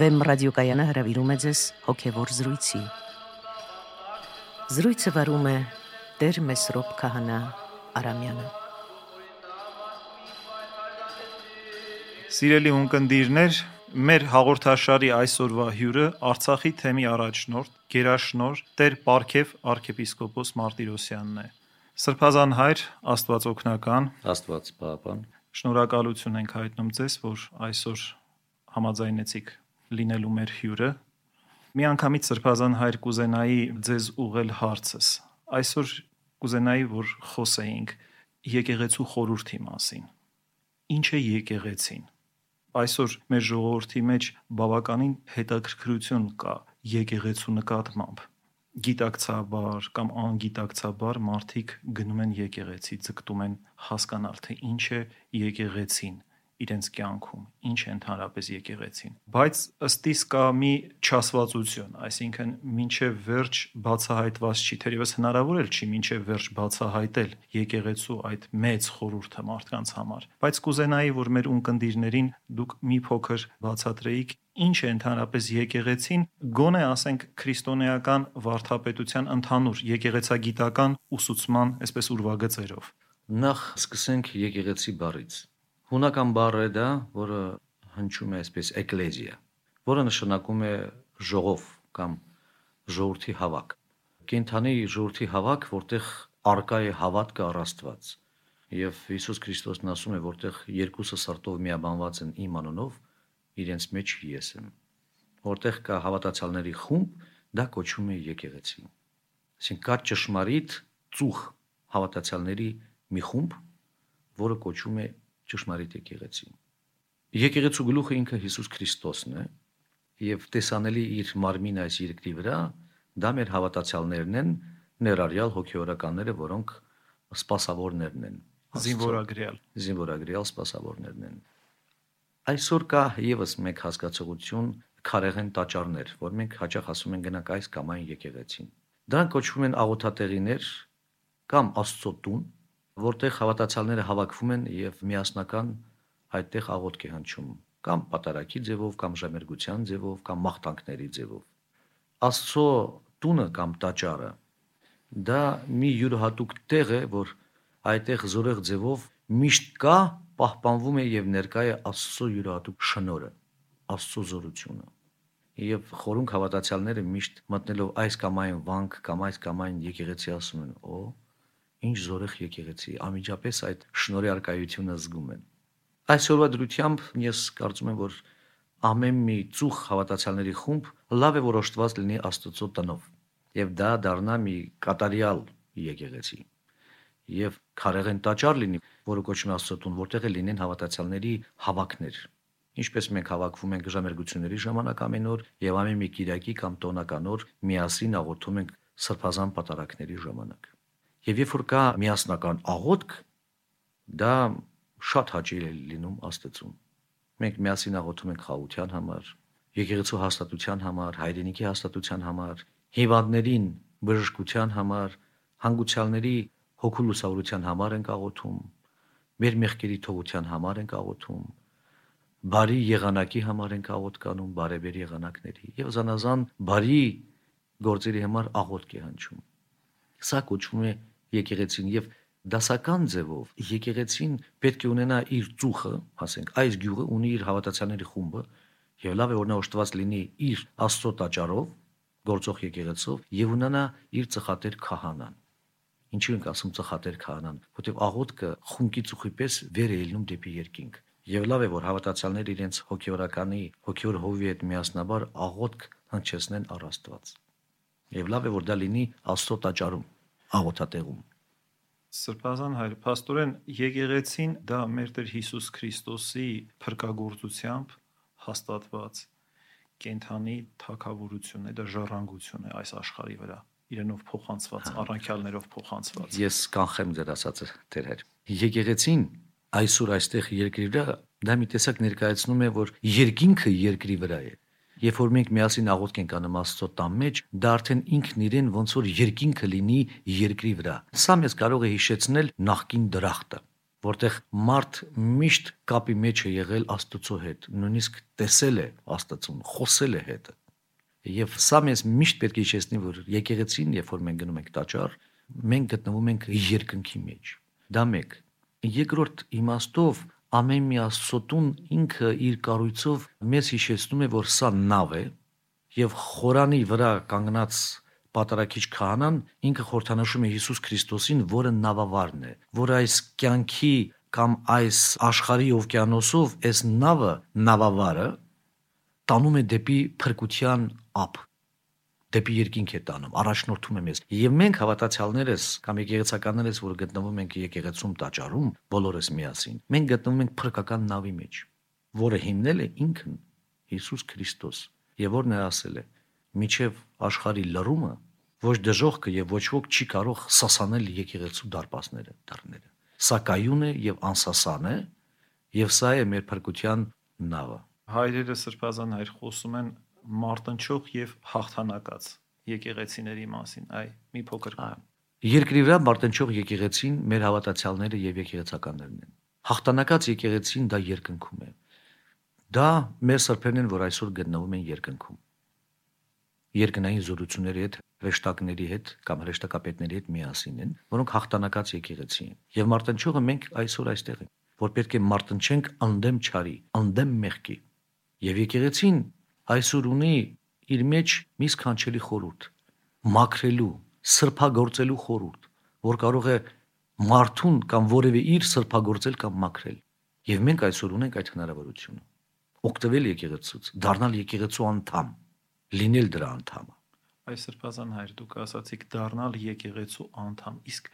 Վեմ ռադիոկայանը հրավիրում է ձեզ հոգևոր զրույցի։ Զրույցը վարում է Տեր Մեսրոպ Քահանա Արամյանը։ Սիրելի ունկնդիրներ, մեր հաղորդաշարի այսօրվա հյուրը Արցախի թեմի առաջնորդ, Գերաշնոր Տեր Պարքև arczepiskopos Մարտիրոսյանն է։ Սրբազան հայր, Աստված օգնական, Աստված պահապան։ Շնորհակալություն ենք հայտնում ձեզ, որ այսօր համաձայնեցիք լինելու մեր հյուրը։ Մի անգամից սրբազան հայր կուզենայի ձեզ ուղել հարցս։ Այսօր կուզենայի, որ խոսեինք եկեղեցու խորհրդի մասին։ Ինչ է եկեղեցին։ Այսօր մեր ժողովրդի մեջ բավականին հետաքրքրություն կա եկեղեցու նկատմամբ գիտակցաբար կամ անգիտակցաբար մարդիկ գնում են եկեղեցի, ձգտում են հասկանալ թե ինչ է եկեղեցին, իրենց կյանքում, ինչ ընդհանրապես եկեղեցին։ Բայց ըստ իս կա մի չասվածություն, այսինքն մինչև վերջ բացահայտված չի, թերևս հնարավոր էլ չի մինչև վերջ բացահայտել եկեղեցու այդ մեծ խորհուրդը մարդկանց համար։ Բայց կուզենայի, որ մեր ունկնդիրներին դուք մի փոքր բացատրեիք ինչ է ընդհանրապես եկեղեցին, գոնե ասենք քրիստոնեական վարդապետության ընդհանուր եկեղեցագիտական ուսուցման, այսպես ուրվագծերով։ Նախ սկսենք եկեղեցի բառից։ Հունական բառը դա, որը հնչում է այսպես էկլեզիա, որը նշանակում է ժողով կամ ժողովրդի հավաք։ Կենթանի ժողովրդի հավաք, որտեղ արկա է հավատքը առ Աստված։ Եվ Հիսուս Քրիստոսն ասում է, որտեղ երկուսը սրտով միաբանված են իմ անունով, իրենց մեջ ես եմ։ Որտեղ կա հավատացյալների խումբ, դա կոչվում է եկեղեցի։ Այսինքն կա ճշմարիտ ծուխ հավատացյալների մի խումբ, որը կոչվում է ճշմարիտ եկեղեցին։ Եկեղեցու գլուխը ինքը Հիսուս Քրիստոսն է եւ տեսանելի իր մարմին այս երկրի վրա դա մեր հավատացյալներն են ներառյալ հոգեորականները, որոնք սпасավորներն են։ Զինվորագրյալ։ Զինվորագրյալ սпасավորներն են։ Այսօր կա եւս մեկ հասկացողություն քարեղեն տաճարներ, որ մենք հաճախ ասում ենք գնանք այս կամ այն եկեղեցին։ Դրանք կոչվում են աղոթատեղիներ կամ Աստծո տուն, որտեղ հավատացյալները հավաքվում են եւ միասնական այդտեղ աղոթք է հնչում կամ պատարակի ձևով կամ ժամերգության ձևով կամ մաղթանքների ձևով աստծո տունը կամ տաճարը դա մի յուրահատուկ տեղ է որ այդտեղ զորեղ ձևով միշտ կա պահպանվում է եւ ներկա է աստծո յուրահատուկ շնորը աստծո զորությունը եւ խորունք հավատացյալները միշտ մտնելով այս կամ այն վանք կամ այս կամ այն եկեղեցի ասում են օ ինչ զորեղ եկեղեցի, անմիջապես այդ շնորհի արկայությունը զգում են։ Այսօրվա դրությամբ ես կարծում եմ, որ ամեն մի ծուխ հավատացյալների խումբ լավ է որոշված լինի Աստծո տնով եւ դա դառնա մի կատարյալ եկեղեցի եւ քարեղեն տաճար լինի, որը կոչվում է Աստծո տուն, որտեղ է լինեն հավատացյալների հավաքներ։ Ինչպես մենք հավաքվում ենք ժամերգությունների ժամանակ ամեն օր եւ ամեն մի Կիրակի կամ տոնական օր միասին աղոթում ենք սրբազան պատարակների ժամանակ։ Եվ երբ որ կա միասնական աղոթք, դա շատ հաճելի է լինում Աստծուն։ Մենք միասին աղոթում ենք խաղության համար, եկեղեցու հաստատության համար, հայրենիքի հաստատության համար, հիվանդներին բժշկության համար, հանգուցյալների հոգու լուսավորության համար ենք աղոթում, մեր մեղքերի թողության համար ենք աղոթում, բարի եղանակի համար ենք աղոթ կանում, բարեբեր եղանակների եւ զանազան բարի գործերի համար աղոթք է հնչում։ Սա կոչվում է եկեղեցին եւ դասական ձևով եկեղեցին պետք է ունենա իր ծուխը, ասենք, այս գյուղը ունի իր հավատացյալների խումբը եւ լավ է որ նա օժտված լինի իր Աստծո տաճարով, գործող եկեղեցով եւ ունենա իր ծխատեր քահանան։ Ինչու ենք ասում ծխատեր քահանան, որտեղ աղոթքը խունկի ծուխի պես վեր է ելնում դեպի երկինք։ Եվ լավ է որ հավատացյալները իրենց հոգեորականի հոգեոր հովի հետ միասնաբար աղոթք հնչեցնեն առ Աստված։ Եվ լավ է որ դա լինի Աստծո տաճարում աղոթատեղում։ Սրբազան հայր, աստորեն եկեղեցին դա մեր Տեր Հիսուս Քրիստոսի փրկagorցությամբ հաստատված կենթանի թակավորություն է, դա ժառանգություն է այս աշխարհի վրա իրենով փոխանցված, առաքյալներով փոխանցված։ Ես կանխեմ ձեր ասածը, Տեր հայր։ Եկեղեցին այսօր այստեղ երկրի վրա դա մի տեսակ ներկայացնում է, որ երկինքը երկրի վրա է Երբ որ մենք միասին աղոթք ենք անում Աստծո տան մեջ, դա արդեն ինքն իրեն ոնց որ երկինքը լինի երկրի վրա։ Սա մեզ կարող է հիշեցնել նախքին դրախտը։ որտեղ մարդ միշտ կապի մեջ է եղել Աստծո հետ, նույնիսկ տեսել է Աստծուն, խոսել է հետ։ Եվ սա մեզ միշտ պետք է հիշեցնի, որ եկեղեցին, երբ որ մենք գնում ենք տաճար, մենք գտնվում ենք երկնքի մեջ։ Դա մեկ։ Երկրորդ իմաստով ամեն մի աստծոտուն ինքը իր կառույցով մեզ հիշեցնում է, որ սա նավ է եւ խորանի վրա կանգնած պատարակիչ քահանան ինքը խորհրդանշում է Հիսուս Քրիստոսին, որը նավավարն է, որ այս կյանքի կամ այս աշխարհի օվկիանոսով այս նավը նավավարը տանում է դեպի փրկության ափ դեպի երկինք է տանում, առաջնորդում է մեզ։ Եվ մենք հավատացյալներս կամ եկեղեցականներս, որ գտնվում ենք եկեղեցում տաճարում, բոլորս միասին, մենք գտնվում ենք փրկական նավի մեջ, որը հիմնել է ինքն Հիսուս Քրիստոս, եւ որն է ասել է. «Միչև աշխարհի լրումը ոչ դժողքը եւ ոչ ոք չի կարող սասանել եկեղեցու դարպասները, դռները։ Սա կայուն է եւ անսասան է, եւ սա է մեր փրկության նավը։ Հայրերը սրբազան հայր խոսում են մարտնչող եւ հաղթանակած եկեղեցիների մասին։ Այ մի փոքր Երկրի վրա մարտնչող եկեղեցին մեր հավատացյալները եւ եկեղեցականներն են։ Հաղթանակած եկեղեցին դա երկնքում է։ Դա մեր սրբերն են, որ այսօր գտնվում են երկնքում երկնային զորությունների հետ, հրեշտակների հետ կամ հրեշտակապետների հետ միասին են, որոնք հաղթանակած եկեղեցի են։ Եվ մարտնչողը մենք այսօր այստեղ ենք, որ պետք է մարտնչենք անդեմ չարի, անդեմ մեղքի։ Եվ եկեղեցին այսօր ունի իր մեջ մի սքանչելի խորհուրդ, մաքրելու, սրբագործելու խորհուրդ, որ կարող է մարդուն կամ որևէ իր սրբագործել կամ մաքրել։ Եվ մենք այսօր ունենք այդ հնարավորությունը։ Օգտվել եկեղեցուց, դառնալ եկեղեցու անդամ, լինել դրա անդամը։ Այս սրբազան հայր դուք ասացիք դառնալ եկեղեցու անդամ։ Իսկ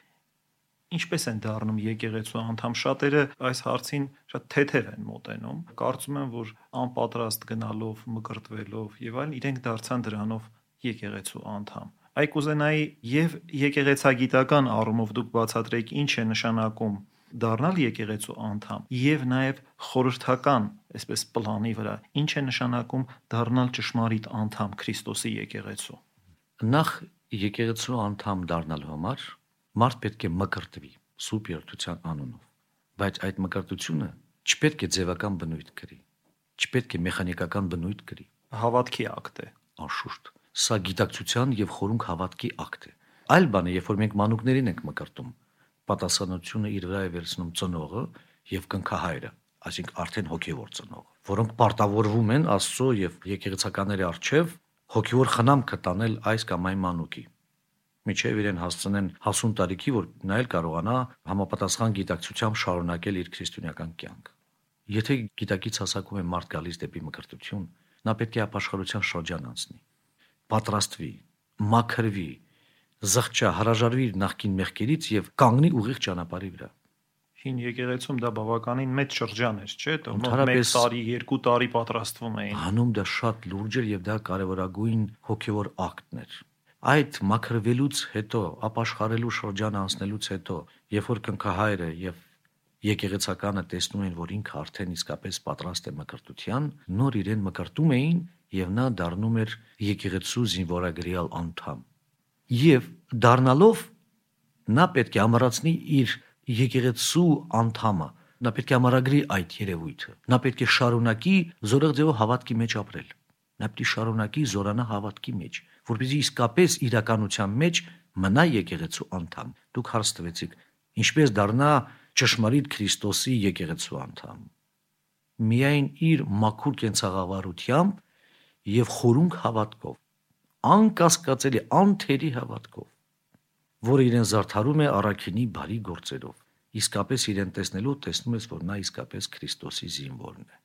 ինչպես են դառնում եկեղեցու անդամ շատերը այս հարցին շատ թեթև են մոտենում կարծում են որ անպատրաստ գնալով մկրտվելով եւ այլն իրենք դարձան դրանով եկեղեցու անդամ այ կուզենայի եւ եկեղեցագիտական առումով դուք բացատրեք ինչ է նշանակում դառնալ եկեղեցու անդամ եւ նաեւ խորհրդական այսպես պլանի վրա ինչ է նշանակում դառնալ ճշմարիտ անդամ Քրիստոսի եկեղեցու նախ եկեղեցու անդամ դառնալու համար Մարդ պետք է մկրտվի սուրբ երթության անունով, բայց այդ մկրտությունը չպետք է ձևական բնույթ կրի, չպետք է մեխանիկական բնույթ կրի։ Հավատքի ակտ է, անշուշտ։ Սա գիտակցության եւ խորունկ հավատքի ակտ է։ Այլ բան է, երբ որ մենք մանուկներին ենք մկրտում, պատասխանությունը իր վրա է վերցնում ծնողը եւ կնքահայրը, այսինքն արդեն հոգեվոր ծնողը, որոնք պարտավորվում են Աստծո եւ եկեղեցականների արչեւ հոգեվոր խնամքը տանել այս կամ այն մանուկի միջև իրեն հասցնեն հասուն տարիքի, որ նա էլ կարողանա համապատասխան գիտակցությամբ շարունակել իր քրիստոնեական կյանքը։ Եթե գիտակից հասակում է մարդ գալիս դեպի մկրտություն, նա պետք է ապաշխարության շրջան անցնի, պատրաստվի, մաքրվի, զղջա, հրաժարվի իր նախկին մեղքերից եւ կանգնի ուղիղ ճանապարհի վրա հին եկեղեցում դա բավականին մեծ շրջան էր, չէ՞, դա 1 տարի, 2 տարի պատրաստվում էին։ Հանում դա շատ լուրջ էր եւ դա կարևորագույն հոգեվոր ակտներ այդ մաքրվելուց հետո, ապաշխարելու շրջանը անցնելուց հետո, երբ որ կնքահայրը եւ եկեղեցականը տեսնում են, որ ինքը արդեն իսկապես պատրաստ է մկրտության, նոր իրեն մկրտում էին եւ նա դառնում էր եկեղեցու զինվորագրյալ անդամ։ Եվ դառնալով նա պետք է ամրացնի իր եկեղեցու անդամը նա պետք է ամրագրի այդ երևույթը նա պետք է շարունակի զորեղ ձևով հավատքի մեջ ապրել նա պետք է շարունակի զորանա հավատքի մեջ որպեսզի իսկապես իրականության մեջ մնա եկեղեցու անդամ։ Դուք հարց տվեցիք, ինչպես դառնա ճշմարիտ Քրիստոսի եկեղեցու անդամ։ Միայն իր մաքուր կենցաղավարությամբ եւ խորունկ հավատքով, անկասկածելի անթերի հավատքով, որը իրեն զարթարում է առաքինի բարի գործերով։ Իսկապես իրեն տեսնելու տեսնում ես, որ նա իսկապես Քրիստոսի զինվորն է։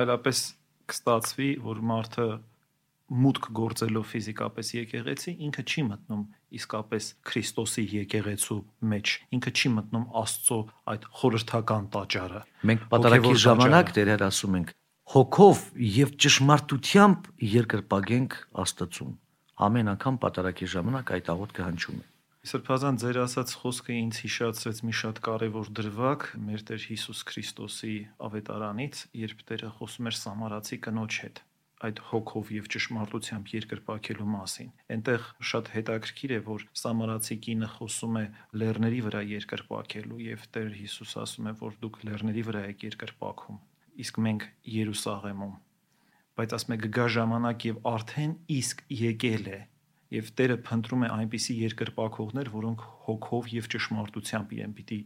Այլապես կստացվի, որ մարդը մուտք գործելով ֆիզիկապես եկեղեցի ինքը չի մտնում իսկապես Քրիստոսի եկեղեցու մեջ ինքը չի մտնում Աստծո այդ խորհրդական տաճարը մենք պատարակի ժամանակ դերեր ասում ենք հոգով եւ ճշմարտությամբ երկրպագենք Աստծուն ամեն անգամ պատարակի ժամանակ այդ աղոթքը հնչում է Սրբազան ձեր ասած խոսքը ինձ հիշացրեց մի շատ կարևոր դրվագ մեր Տեր Հիսուս Քրիստոսի ավետարանից, երբ Տերը խոսում էր Սամարացի կնոջ հետ այդ հոգով եւ ճշմարտությամբ երկրպագելու մասին։ Այնտեղ շատ հետաքրքիր է, որ Սամարացի կինը խոսում է լեռների վրա երկրպագելու եւ Տեր Հիսուս ասում է, որ դուք լեռների վրա եք երկրպագում, իսկ մենք Երուսաղեմում։ Բայց ասում է գգա ժամանակ եւ արդեն իսկ եկել է եւ Տերը փնտրում է այնպիսի երկրպագողներ, որոնք հոգով եւ ճշմարտությամբ իրեն պիտի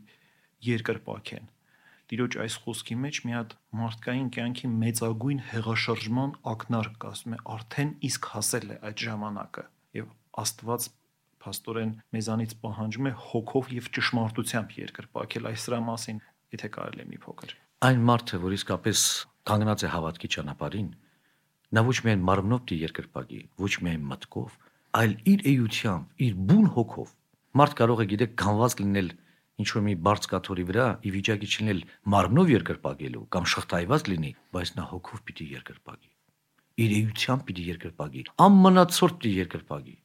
երկրպագեն Տիրոջ այս խոսքի մեջ մի հատ մարդկային կյանքի մեծագույն հեղաշրջման ակնարկ կա, ասում է, արդեն իսկ հասել է այդ ժամանակը եւ Աստված փաստորեն մեզանից պահանջում է հոգով եւ ճշմարտությամբ երկրպագել այս սրա մասին, եթե կարելի է մի փոքր։ Այն մարդը, որ իսկապես կանգնած է հավատքի ճանապարհին, նա ոչ միայն մարմնով դի երկրպագի, ոչ միայն մտքով, այլ իր էությամբ, իր բուն հոգով։ Մարդ կարող է գիտեք կանված լինել ինչ որ մի բարձ կաթորի վրա ի վիճակի չլինել մարմնով երկրպագելու կամ շղթայված լինի, բայց նա հոգով պիտի երկրպագի։ Իր էությամբ պիտի երկրպագի, ամմնացորդ պիտի երկրպագի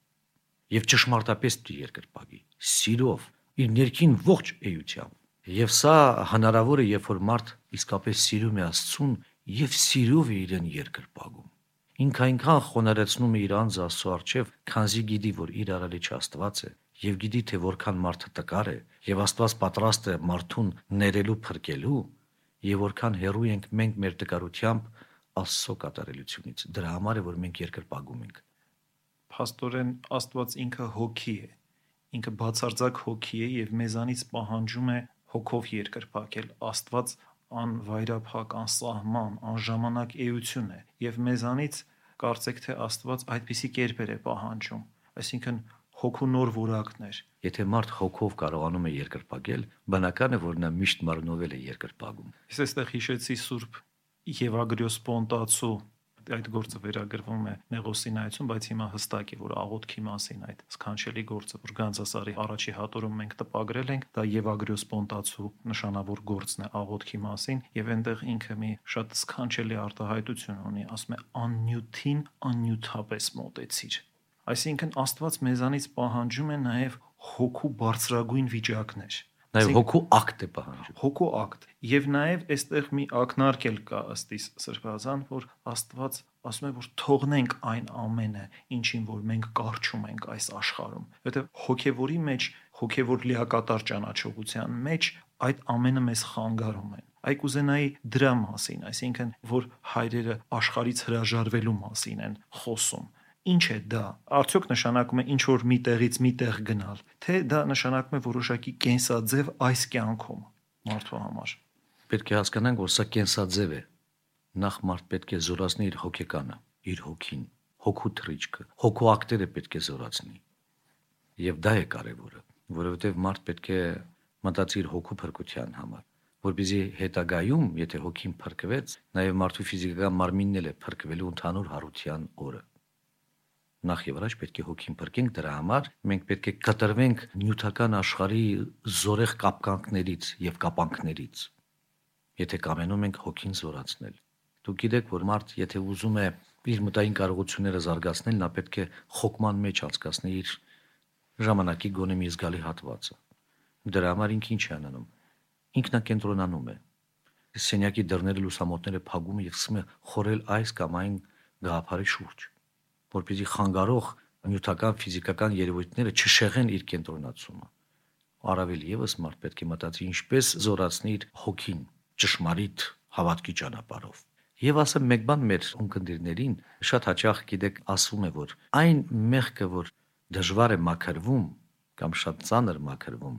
եւ ճշմարտապես պիտի երկրպագի, սիրով, իր ներքին ողջ էությամբ։ Եվ սա հնարավոր է, երբ որ մարդ իսկապես սիրում է Աստծուն եւ սիրով է իրեն երկրպագում։ Ինքը այնքան խոնարեցնում է իր անձը Աստծո առջև, քանզի գիտի, որ իր արարիչ Աստված է եւ գիտի թե որքան մարդը տկար է եւ Աստված պատրաստ է մարդուն ներելու փրկելու եւ որքան հերու ենք մենք մեր տկարությամբ Աստծո կատարելությունից դրա համար է որ մենք երկրպագում ենք Փաստորեն Աստված ինքը հոգի է ինքը բացարձակ հոգի է եւ մեզանից պահանջում է հոգով երկրպագել Աստված անվայրափակ, անսահման, անժամանակ էություն է եւ մեզանից կարծեք թե Աստված այդպիսի կերպեր է պահանջում այսինքն հոգու նոր որակներ։ Եթե մարդ հոգով կարողանում է երկրպագել, բնական է, որ նա միշտ մարնովել է երկրպագում։ Ես այստեղ հիշեցի Սուրբ Եվագրիոս Պոնտացու այդ գործը վերագրվում է Նեղոսինայություն, բայց հիմա հստակ է, որ աղոթքի մասին այդ սքանչելի գործը, որ Գանձասարի առաջի հատորում մենք տպագրել ենք, դա Եվագրիոս Պոնտացու նշանավոր գործն է աղոթքի մասին, եւ այնտեղ ինքը մի շատ սքանչելի արտահայտություն ունի, ասում է աննյութին աննյութապես մոտեցիր Այսինքն Աստված մեզանից պահանջում է նաև հոգու բարձրագույն վիճակներ։ Նաև հոգու ակտ է պահանջում։ Հոգու ակտ։ Եվ նաև այստեղ մի ակնարկ էլ կա ըստիս սրբազան, որ Աստված ասում է, որ թողնենք այն ամենը, ինչին որ մենք կարճում ենք այս աշխարհում, որովհետև հոգևորի մեջ, հոգևոր լիակատար ճանաչողության մեջ այդ ամենը մեզ խանգարում են։ Այ կուզենայի դրա մասին, այսինքն որ հայրերը աշխարից հրաժարվելու մասին են խոսում Ինչ է դա։ Արդյոք նշանակում է ինչ որ մի տեղից մի տեղ գնալ, թե դա նշանակում է որոշակի կենսաձև այս կյանքում մարդու համար։ Պետք է հասկանանք, որ սա կենսաձև է։ Նախ մարդ պետք է զորացնի իր հոգեկանը, իր հոգին, հոգու թրիչքը, հոգու ակտերը պետք է զորացնի։ Եվ դա է կարևորը, որովհետև մարդ պետք է մտածի իր հոգու փրկության համար որբիզի հետագայում, եթե հոգին փրկվեց, նաև մարդու ֆիզիկական մարմինն էլ է փրկվելու ընդհանուր հարության օրը նախ եւ առաջ պետք է հոգին փրկենք դրա համար մենք պետք է կտրվենք նյութական աշխարհի զորեղ կապկանքներից եւ կապանքներից եթե կամենում ենք հոգին զորացնել դուք գիտեք որ մարդ եթե ուզում է իր մտային կարողությունները զարգացնել նա պետք է խոկման մեջ անցկացնի իր ժամանակի գոնե մի զգալի հատվածը դրա համար ինքը ինչ է անում ինքնակենտրոնանում է սենյակի դռները լուսամուտները փակում եւ սկսում է խորել այս կամ այն գաղափարի շուրջ որպեսզի խանգարող նյութական ֆիզիկական երևույթները չշեղեն իր կենտրոնացումը։ Առավել եւս մարդ պետք է մտածի ինչպես զորացնի իր հոգին ճշմարիտ հավատքի ճանապարհով։ Եվ ասեմ մեկ բան մեր ունկնդիրներին, շատ հաճախ գիտեք ասվում է, որ այն մեղքը, որ դժվար է մաքրվում կամ շատ ծանր մաքրվում,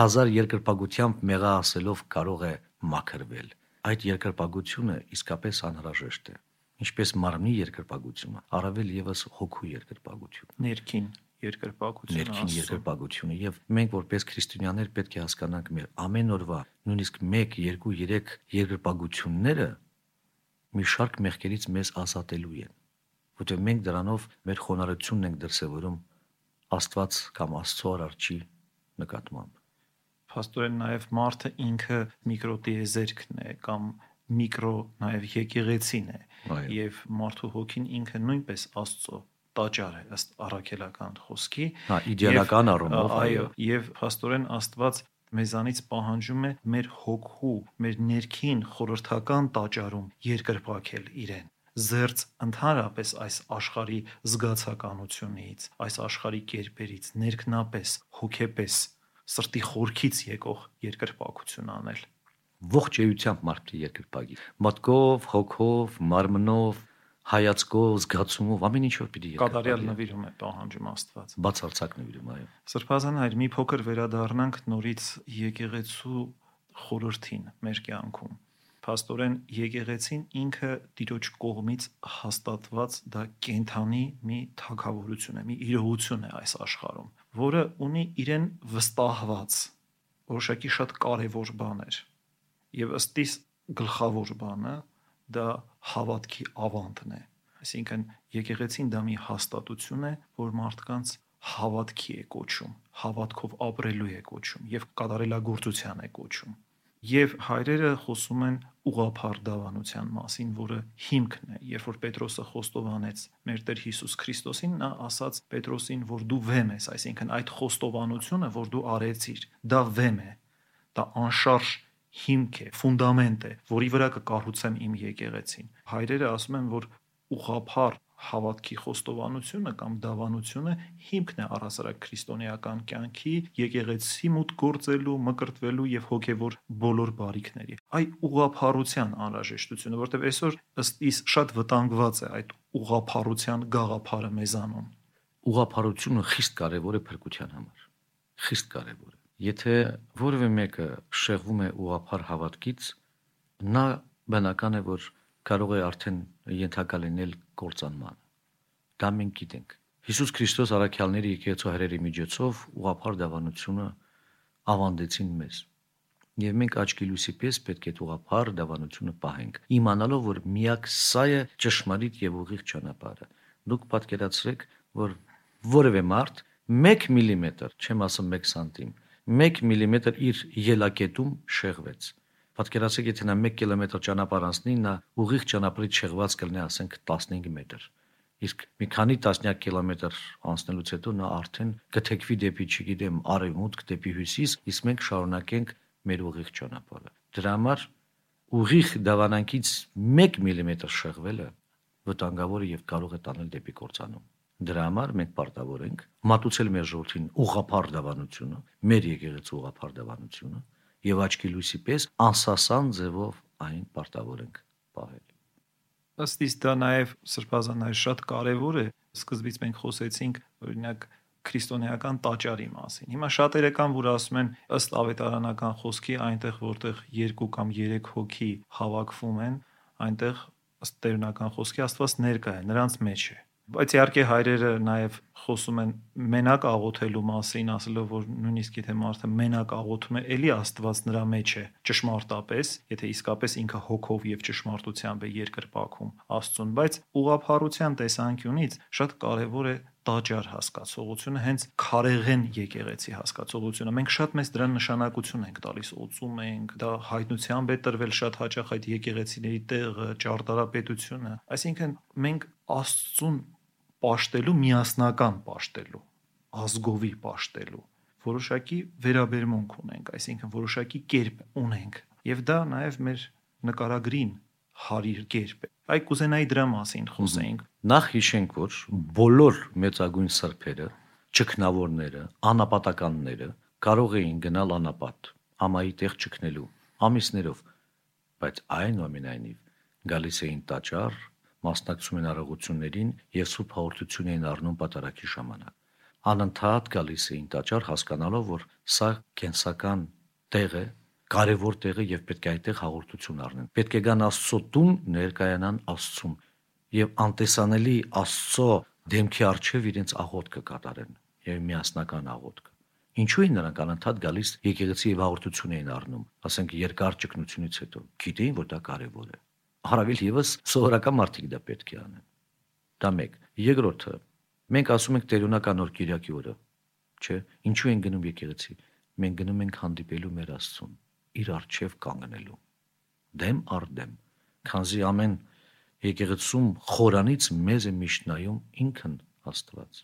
հազար երկրպագությամբ մեղա ասելով կարող է մաքրվել։ Այդ երկրպագությունը իսկապես անհրաժեշտ է ինչպես մարմնի երկրպագությունը, առավել եւս հոգու երկրպագությունը։ Ներքին երկրպագությունը, ներքին երկրպագությունը եւ մենք որպես քրիստոնյաներ պետք է հասկանանք մեր ամեն օրվա նույնիսկ 1, 2, 3 երկրպագությունները մի շարք մեղքերից մեզ ազատելու են որտեղ մենք դրանով մեր խոնարհությունն ենք դրսևորում Աստված կամ Աստծո արարչի նկատմամբ Փաստորեն նաև մարդը ինքը միկրոտիեզերքն է կամ միկրո նաև եկեղեցին է եւ մարդու հոգին ինքը նույնպես Աստծո տաճար է ըստ առաքելական խոսքի հա իդեալական առումով այո եւ փաստորեն Աստված մեզանից պահանջում է մեր հոգու, մեր ներքին խորհրդական տաճարում երկրպակել իրեն զերծ ընդհանրապես այս աշխարհի զգացականությունից, այս աշխարհի կերպերից, ներքնապես, հոգեպես, սրտի խորքից եկող երկրպագություն անել։ Ողջ էությամբ մարդը երկրպագի։ Մտքով, հոգով, մարմնով, հայացքով, զգացումով, ամեն ինչով պիտի երկրպագի։ Կատարյալ նվիրում է պահանջում Աստված։ Բացարձակ նվիրում, այո։ Սրբազան հայր մի փոքր վերադառնանք նորից եկեղեցու խորհրդին մեր կյանքում Փաստորեն եկեղեցին ինքը Տիրոջ կողմից հաստատված դա կենթանի մի թակավորություն է, մի իրողություն է այս աշխարհում, որը ունի իրեն վստահված որոշակի շատ կարևոր բաներ։ Եվ ըստիս գլխավոր բանը դա հավատքի ավանդն է։ Այսինքն եկեղեցին դա մի հաստատություն է, որ մարդկանց հավատքի է կոչում, հավատքով ապրելու է կոչում եւ կատարելագործության է կոչում եւ հայրերը խոսում են ուղափառ դավանության մասին, որը հիմքն է։ Երբ որ Պետրոսը խոստովանեց մեր Տեր Հիսուս Քրիստոսին, նա ասաց Պետրոսին, որ դու վեմ ես, այսինքն այդ խոստովանությունը, որ դու արեցիր, դա վեմ է։ Դա անշարժ հիմք է, ֆունդամենտ է, որի վրա կկառուցեմ իմ եկեղեցին։ Հայրերը ասում են, որ ուղափառ հավատքի խոստովանությունը կամ դավանությունը հիմքն է առասարակ քրիստոնեական կյանքի եկեղեցի մուտք գործելու, մկրտվելու եւ հոգեվոր բոլոր բարիքների։ Այ ուղափառության անհրաժեշտությունը, որտեղ այսօր ըստ իս շատ վտանգված է այդ ուղափառության գաղափարը մեզանում։ Ուղափառությունը խիստ կարևոր է փրկության համար։ Խիստ կարևոր է։ Եթե որևէ մեկը շեղվում է ուղափառ հավատքից, նա բնական է, որ կարող է արդեն ենթակա լինել կործանման։ Դա մենք գիտենք։ Հիսուս Քրիստոս առաքյալների եկեղեցու հայրերի միջոցով ուղափառ դավանությունը ավանդեցին մեզ։ Եվ մենք աչքի լույսի պես պետք է ուղափառ դավանությունը պահենք, իմանալով, որ միակ սա է ճշմարիտ եւ ուղիղ ճանապարհը։ Դուք պատկերացրեք, որ որևէ մարդ 1 մմ, չեմ ասում 1 սանտիմ, 1 մմ իր ելակետում շեղվեց Պատկերացրեք, եթե նա 1 կիլոմետր ճանապարհ անցնի, նա ուղիղ ճանապարհից շեղված կլինի, ասենք 15 մետր։ Իսկ մի քանի տասնյակ կիլոմետր անցնելուց հետո նա արդեն կթեքվի դեպի, չգիտեմ, արևմուտք, դեպի հյուսիս, իսկ մենք շարունակենք մեր ուղիղ ճանապարհը։ Դրա համար ուղիղ դավանանքից 1 մմ շեղվելը վտանգավոր է եւ կարող է տանել դեպի կործանում։ Դրա համար մենք պարտավոր ենք մատուցել մեր ժողովրդին ուղափառ դավանությունը, մեր եկեղեցու ուղափառ դավանությունը եւ աչքի լույսի պես անսասան ձևով այն պարտավոր ենք պահել։ Ըստ իս դա նաև սրբազանայ շատ կարևոր է։ Սկզբից մենք խոսեցինք օրինակ քրիստոնեական տաճարի մասին։ Հիմա շատերը կան, որ ասում են ըստ ավետարանական խոսքի այնտեղ որտեղ 2 կամ 3 հոգի հավաքվում են, այնտեղ ըստ տերունական խոսքի Աստված ներկա է, նրանց մեջ է։ Բայց իհարկե հայրերը նաև խոսում են մենակ աղոթելու մասին, ասելով որ նույնիսկ եթե մարդը մենակ աղոթում է, ելի Աստված նրա մեջ է ճշմարտապես, եթե իսկապես ինքը հոգով եւ ճշմարտությամբ է երկրպագում Աստծուն, բայց ուղափառության տեսանկյունից շատ կարեւոր է տաճար հասկացողությունը, հենց քարեղեն եկեղեցի հասկացողությունը։ Մենք շատ մեծ դրան նշանակություն ենք տալիս, օծում ենք, դա հայտնությամբ է տրվել շատ հաճախ այդ եկեղեցիների տեղը, ճարտարապետությունը։ Այսինքն մենք Աստծուն պաշտելու միասնական պաշտելու, ազգովի պաշտելու որոշակի վերաբերմունք ունենք, այսինքն որոշակի կերպ ունենք։ Եվ դա նաև մեր նկարագրին հարիր կերպ է։ Այ կուզենայի դրա մասին խոսեինք։ Նախ հիշենք, որ բոլոր մեծագույն սրբերը, ճկնավորները, անապատականները կարող էին գնալ անապատ, ամայի տեղ ճկնելու ամիսներով, բայց այնուամենայնիվ գալիս էին տաճար, մասնակցում են արարողություններին եւ սուրբ հաղորդություն էին առնում պատարակի ժամանակ։ Անընդհատ գալիս էին տաճար հասկանալով, որ սա կենսական տեղ է, կարևոր տեղ է եւ պետք է այդտեղ հաղորդություն առնեն։ Պետք է գան Աստծո տուն, ներկայանան Աստծուն եւ անտեսանելի Աստծո դեմքի արչեւ իրենց աղոթքը կատարեն եւ միասնական աղոթք։ Ինչու են նրանք անընդհատ գալիս եկեղեցի եւ հաղորդություն էին առնում, ասենք երկար ճգնությունից հետո։ Գիտեին, որ դա կարեւոր է հարավել եւս սովորական մարդիկ դա պետք է անեն։ Դա մեկ։ Երկրորդը, մենք ասում ենք տերունական օր Կիրակի օրը, չէ, ինչու են գնում եկեղեցի։ Մենք գնում ենք հանդիպելու մեր Աստծուն, իր արչև կանգնելու։ Դեմ առ դեմ, քանզի ամեն եկեղեցում խորանից մեզ է միշտ նայում ինքն Աստված,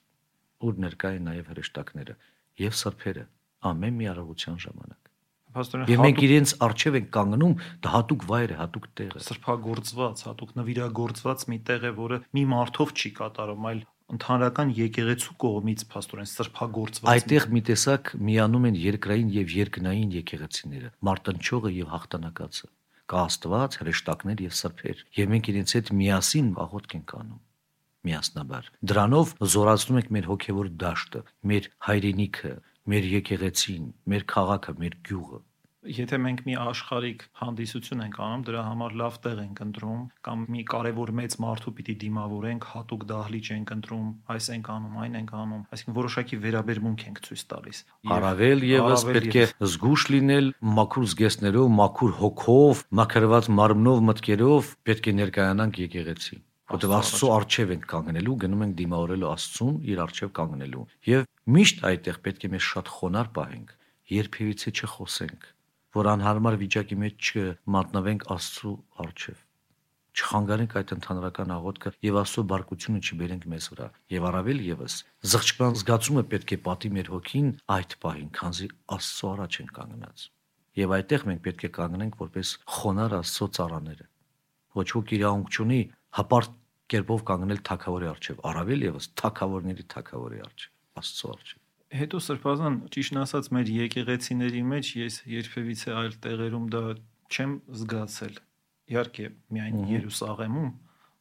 ուր ներկա է նաև հրեշտակները եւ սրբերը ամեն մի արարողության ժամանակ։ Պաստորեն Եվ մենք իրենց արժև ենք կանգնում, դա հատուկ վայր է, հատուկ տեղ է։ սրբագործված, հատուկ նվիրագործված մի տեղ է, որը մի մարդով չի կատարում, այլ ընդհանրական եկեղեցու կողմից փաստորեն սրբագործված։ Այդտեղ մի տեսակ միանում են երկրային եւ երկնային եկեղեցիները, մարտնչողը եւ հաղթանակածը։ Կա Աստված, հրեշտակներ եւ սրբեր, եւ մենք իրենց հետ միասին աղոթք ենք անում միասնաբար։ Դրանով զորացնում ենք մեր հոգևոր դաշտը, մեր հայրենիքը, մեր եկեղեցին, մեր քաղաքը, մեր գյուղը։ Եթե մենք մի աշխարհիկ հանդիսություն ենք անում, դրա համար լավ տեղ ենք ընտրում, կամ մի կարևոր մեծ մարդու պիտի դիմավորենք, հատուկ դահլիճ ենք ընտրում, այս ենք անում, այն ենք անում, այսինքն որոշակի վերաբերմունք ենք ցույց տալիս։ Եվ Առավել եւս պետք է զգուշ լինել մաքուր զգեստներով, մաքուր հոգով, մաքրված մարմնով, մտքերով պետք է ներկայանանք եկեղեցի։ Որտեւ Աստծո արչև ենք կանգնելու, գնում ենք դիմավորելու Աստծուն, իր արչև կանգնելու։ Եվ միշտ այդտեղ պետք է մեզ շատ խոնար պահենք, երբևիցե չխոսենք, որ անհարմար վիճակի մեջ չմատնվենք Աստծո արչև չխանգարենք այդ ընդհանրական աղոթքը եւ Աստծո բարկությունը չբերենք մեզ վրա։ Եվ առավել եւս զղջման զգացումը պետք է պատի մեր հոգին այդ պահին, քանզի Աստծո առաջ են կանգնած։ Եվ այդտեղ մենք պետք է կանգնենք որպես խոնար Աստծո ծառաները։ Ոչ ոք իրավունք չունի հպարտ կերպով կանգնել թակավորի արչև, առավել եւս թակավորների թակավորի արչև, Աստծո արչև։ Հետո սրբազան ճիշտ ասած մեր եկեղեցիների մեջ ես երբևիցե այլ տեղերում դա չեմ զգացել։ Իհարկե, միայն Երուսաղեմում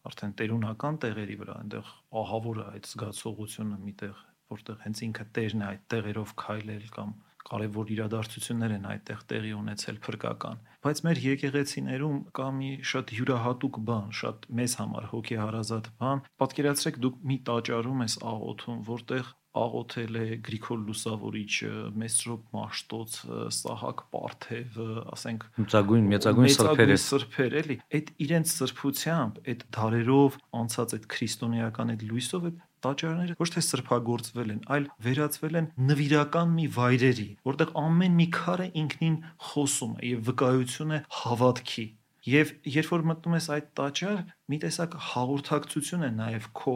արդեն տերունական տեղերի վրա այնտեղ ահավոր է այդ զգացողությունը միտեղ, որտեղ հենց ինքը Տերն է այդ տեղերով քայլել կամ կարևոր իրադարձություններ են այդտեղ տեղի ունեցել փրկական բայց մեր եկեղեցիներում կա մի շատ յուրահատուկ բան շատ մեզ համար հոգեհարազատ բան պատկերացրեք դուք մի տաճարում ես աղոթում որտեղ աղոթել է Գրիգոր Լուսավորիչը, Մեսրոպ Մաշտոցը, Սահակ Պարթևը, ասենք Մեծագույն մեծագույն սրբերը սրբեր էլի այդ իրենց սրբությամբ այդ ධարերով անցած այդ քրիստոնեական այդ լույսով տաճարները ոչ թե սրբագործվել են, այլ վերածվել են նվիրական մի վայրերի, որտեղ ամեն մի քարը ինքնին խոսում է եւ վկայություն է հավատքի։ Եվ երբ որ մտնում ես այդ տաճար, մի տեսակ հաղորդակցություն է նաեւ քո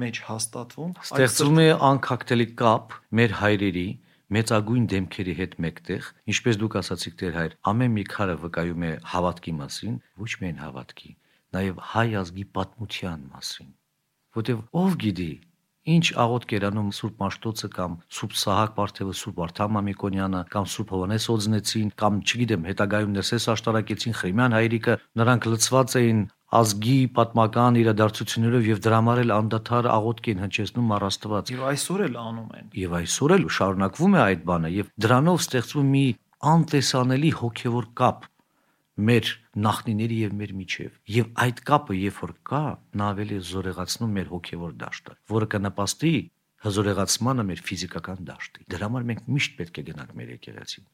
մեջ հաստատվում, ստեղծվում է անկակտելի կապ մեր հայրերի մեծագույն դեմքերի հետ մեկտեղ, ինչպես դուք ասացիք Տեր հայր, ամեն մի քարը վկայում է հավատքի մասին, ոչ միայն հավատքի, նաև հայ ազգի պատմության մասին։ Որտեվ ով գիտի, ինչ աղոտ կերանում Սուրբ Մաշտոցը կամ Սուրբ Սահակ Պարթևը, Սուրբ Արթամ Մամիկոնյանը կամ Սուրբ Հովանես Օձնեցին կամ չգիտեմ հետագայում Ներսես աշտարակեցին Խրիմյան հայրիկը, նրանք լծված էին ազգի պատմական իրադարձություններով եւ դրա համար էլ անդադար աղոթք են հնչեցնում առ Աստված։ եւ այսօր էլ անում են։ Եվ այսօր էլ շարունակվում է այդ բանը եւ դրանով ստեղծվում մի անտեսանելի հոգեվոր կապ մեր նախնիների եւ մեր միջև։ Եվ այդ կապը, երբ որ կա, նա ավելի զորեղացնում մեր հոգեվոր դաշտը, որը կնպաստի հզորեղացմանը մեր ֆիզիկական դաշտի։ Դրա համար մենք միշտ պետք է գնանք մեր եկեղեցին,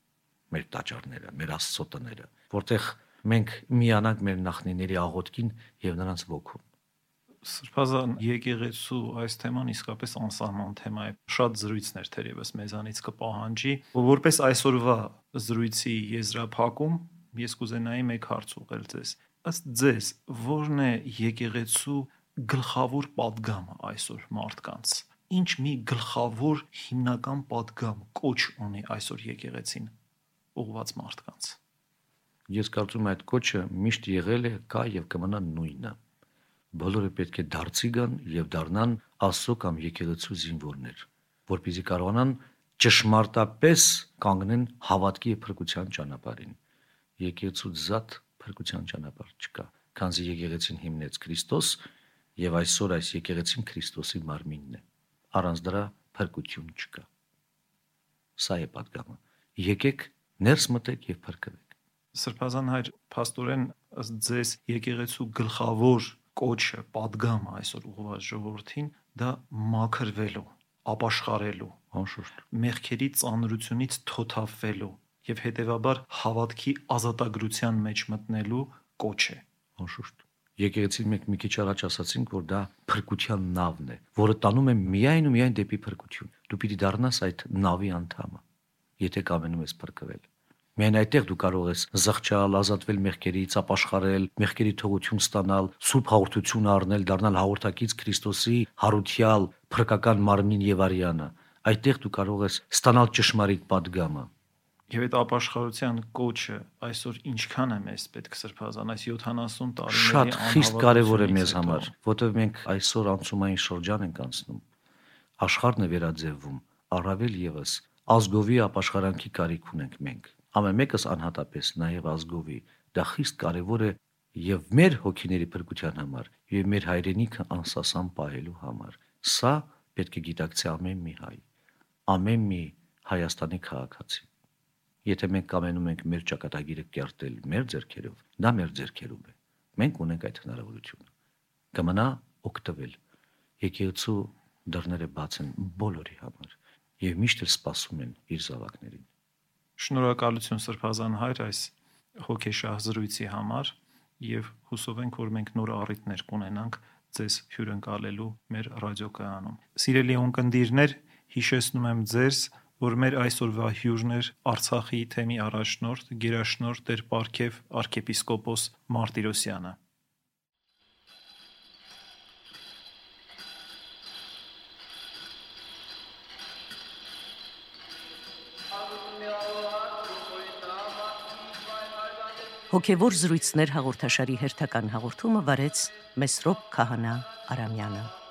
մեր տաճարները, մեր աստծո տները, որտեղ մենք միանանք մեր նախնիների աղոթքին եւ նրանց ոգուն։ Սրբազան եկեղեցու այս թեման իսկապես անսահման թեմա է։ Շատ զրույցներ թերևս մեզանից կպահանջի, որպես այսօրվա զրույցի եզրափակում Ես կուզենայի մեկ հարց ուղղել ձեզ։ Ըստ ձեզ, ո՞րն է եկեղեցու գլխավոր падգամը այսօր մարդկանց։ Ինչ մի գլխավոր հիմնական падգամ կոչ ունի այսօր եկեղեցին ուղված մարդկանց։ Ես կարծում եմ այդ կոչը միշտ եղել է, կա եւ կմնա նույնը։ Բոլորը պետք է դարձի գան եւ դառնան աստծո կամ եկեղեցու զինվորներ, որպեսզի կարողանան ճշմարտապես կանգնեն հավատքի եւ փրկության ճանապարհին եկեղեցուց զատ փրկության ճանապարհ չկա, քանզի եկեղեցին հիմնեց Քրիստոս եւ այսօր այս եկեղեցին Քրիստոսի մարմինն է։ Առանց դրա փրկություն չկա։ Սա է պատգամը։ Եկեք ներս մտեք եւ փրկվեք։ Սրբազան հայր пастоրեն ըստ ձեզ եկեղեցու գլխավոր կոչը, падգամը այսօր ուղղված ժողովրդին դա մաքրվելու, ապաշխարելու, անշուշտ։ Մեղքերի ծանրությունից թոթափվելու, եւ հետեւաբար հավատքի ազատագրության մեջ մտնելու կոչ է։ Անշուշտ։ Եկեղեցին մենք մի քիչ առաջ ասացինք, որ դա փրկության նավն է, որը տանում է միայն ու միայն դեպի փրկություն։ Դու պիտի դառնաս այդ նավի անդամը, եթե կամենում ես փրկվել։ Միայն այդտեղ դու կարող ես զղջալ, ազատվել մեղքերից, ապաշխարել, մեղքերի թողություն ստանալ, սուրբ հաղորդություն առնել, դառնալ հաղորդակից Քրիստոսի հարության, փրկական մարմնին եւ արյանը։ Այդտեղ դու կարող ես ստանալ ճշմարիտ падգամը Եվ այդ ապաշխարության կոչը այսօր ինչքան է մեզ պետք սրբազան այս 70 տարիների շատ խիստ կարևոր է մեզ համար, որտեղ մենք այսօր անցումային շրջան ենք անցնում։ Աշխարհն է վերաձևվում, առավել եւս ազգովի ապաշխարանքի կարիք ունենք մենք։ Ամեն մեկս անհատապես նաև ազգովի։ Դա խիստ կարևոր է եւ մեր հոգիների փրկության համար, եւ մեր հայրենիքը անսասան պահելու համար։ Սա պետք է գիտակցի ամեն մի հայ, ամեն մի Հայաստանի քաղաքացի։ Եթե մենք կամենում ենք մեր ճակատագիրը կերտել մեր ձեռքերով, դա մեր ձեռքերում է։ Մենք ունենք այդ հնարավորությունը։ Կմնա օգտվել։ Եկեղեցու դռները բաց են բոլորի համար եւ միշտ էլ սպասում են իր զավակներին։ Շնորհակալություն Սրբազան հայր այս հոգեշահ զրույցի համար եւ հուսով ենք, որ մենք նոր առիթներ կունենանք ձեզ հյուրընկալելու մեր ռադիոկայանում։ Սիրելի ունկնդիրներ, հիշեցնում եմ ձեզ, որ մեր այսօրվա հյուրն էր Արցախի թեմի առաջնորդ Գերաշնորհ Տեր Պարքև arczepiskopos Մարտիրոսյանը։ Հոգևոր զրույցներ հաղորդաշարի հերթական հաղորդումը վարեց Մեսրոպ Քահանա Արամյանը։